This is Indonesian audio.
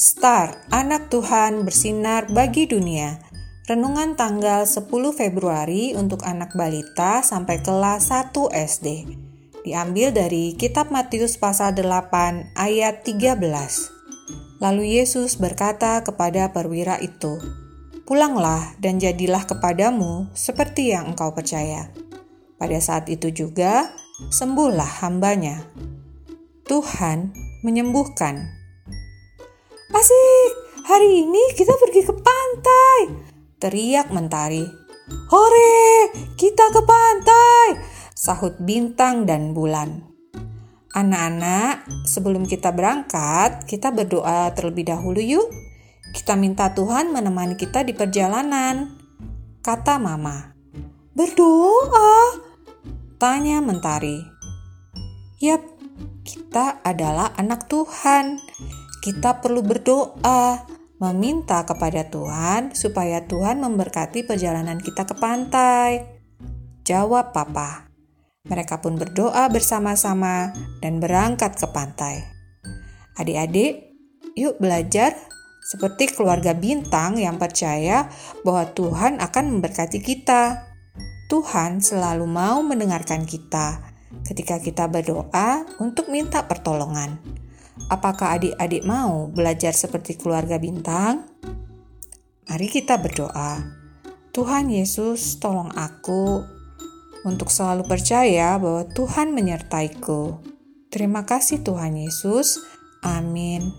Star, anak Tuhan bersinar bagi dunia. Renungan tanggal 10 Februari untuk anak balita sampai kelas 1 SD. Diambil dari kitab Matius pasal 8 ayat 13. Lalu Yesus berkata kepada perwira itu, Pulanglah dan jadilah kepadamu seperti yang engkau percaya. Pada saat itu juga, sembuhlah hambanya. Tuhan menyembuhkan. Asik, hari ini kita pergi ke pantai. Teriak mentari. Hore, kita ke pantai. Sahut bintang dan bulan. Anak-anak, sebelum kita berangkat, kita berdoa terlebih dahulu yuk. Kita minta Tuhan menemani kita di perjalanan. Kata mama. Berdoa? Tanya mentari. Yap, kita adalah anak Tuhan kita perlu berdoa, meminta kepada Tuhan supaya Tuhan memberkati perjalanan kita ke pantai. Jawab Papa. Mereka pun berdoa bersama-sama dan berangkat ke pantai. Adik-adik, yuk belajar seperti keluarga bintang yang percaya bahwa Tuhan akan memberkati kita. Tuhan selalu mau mendengarkan kita ketika kita berdoa untuk minta pertolongan. Apakah adik-adik mau belajar seperti keluarga bintang? Mari kita berdoa. Tuhan Yesus, tolong aku untuk selalu percaya bahwa Tuhan menyertaiku. Terima kasih Tuhan Yesus. Amin.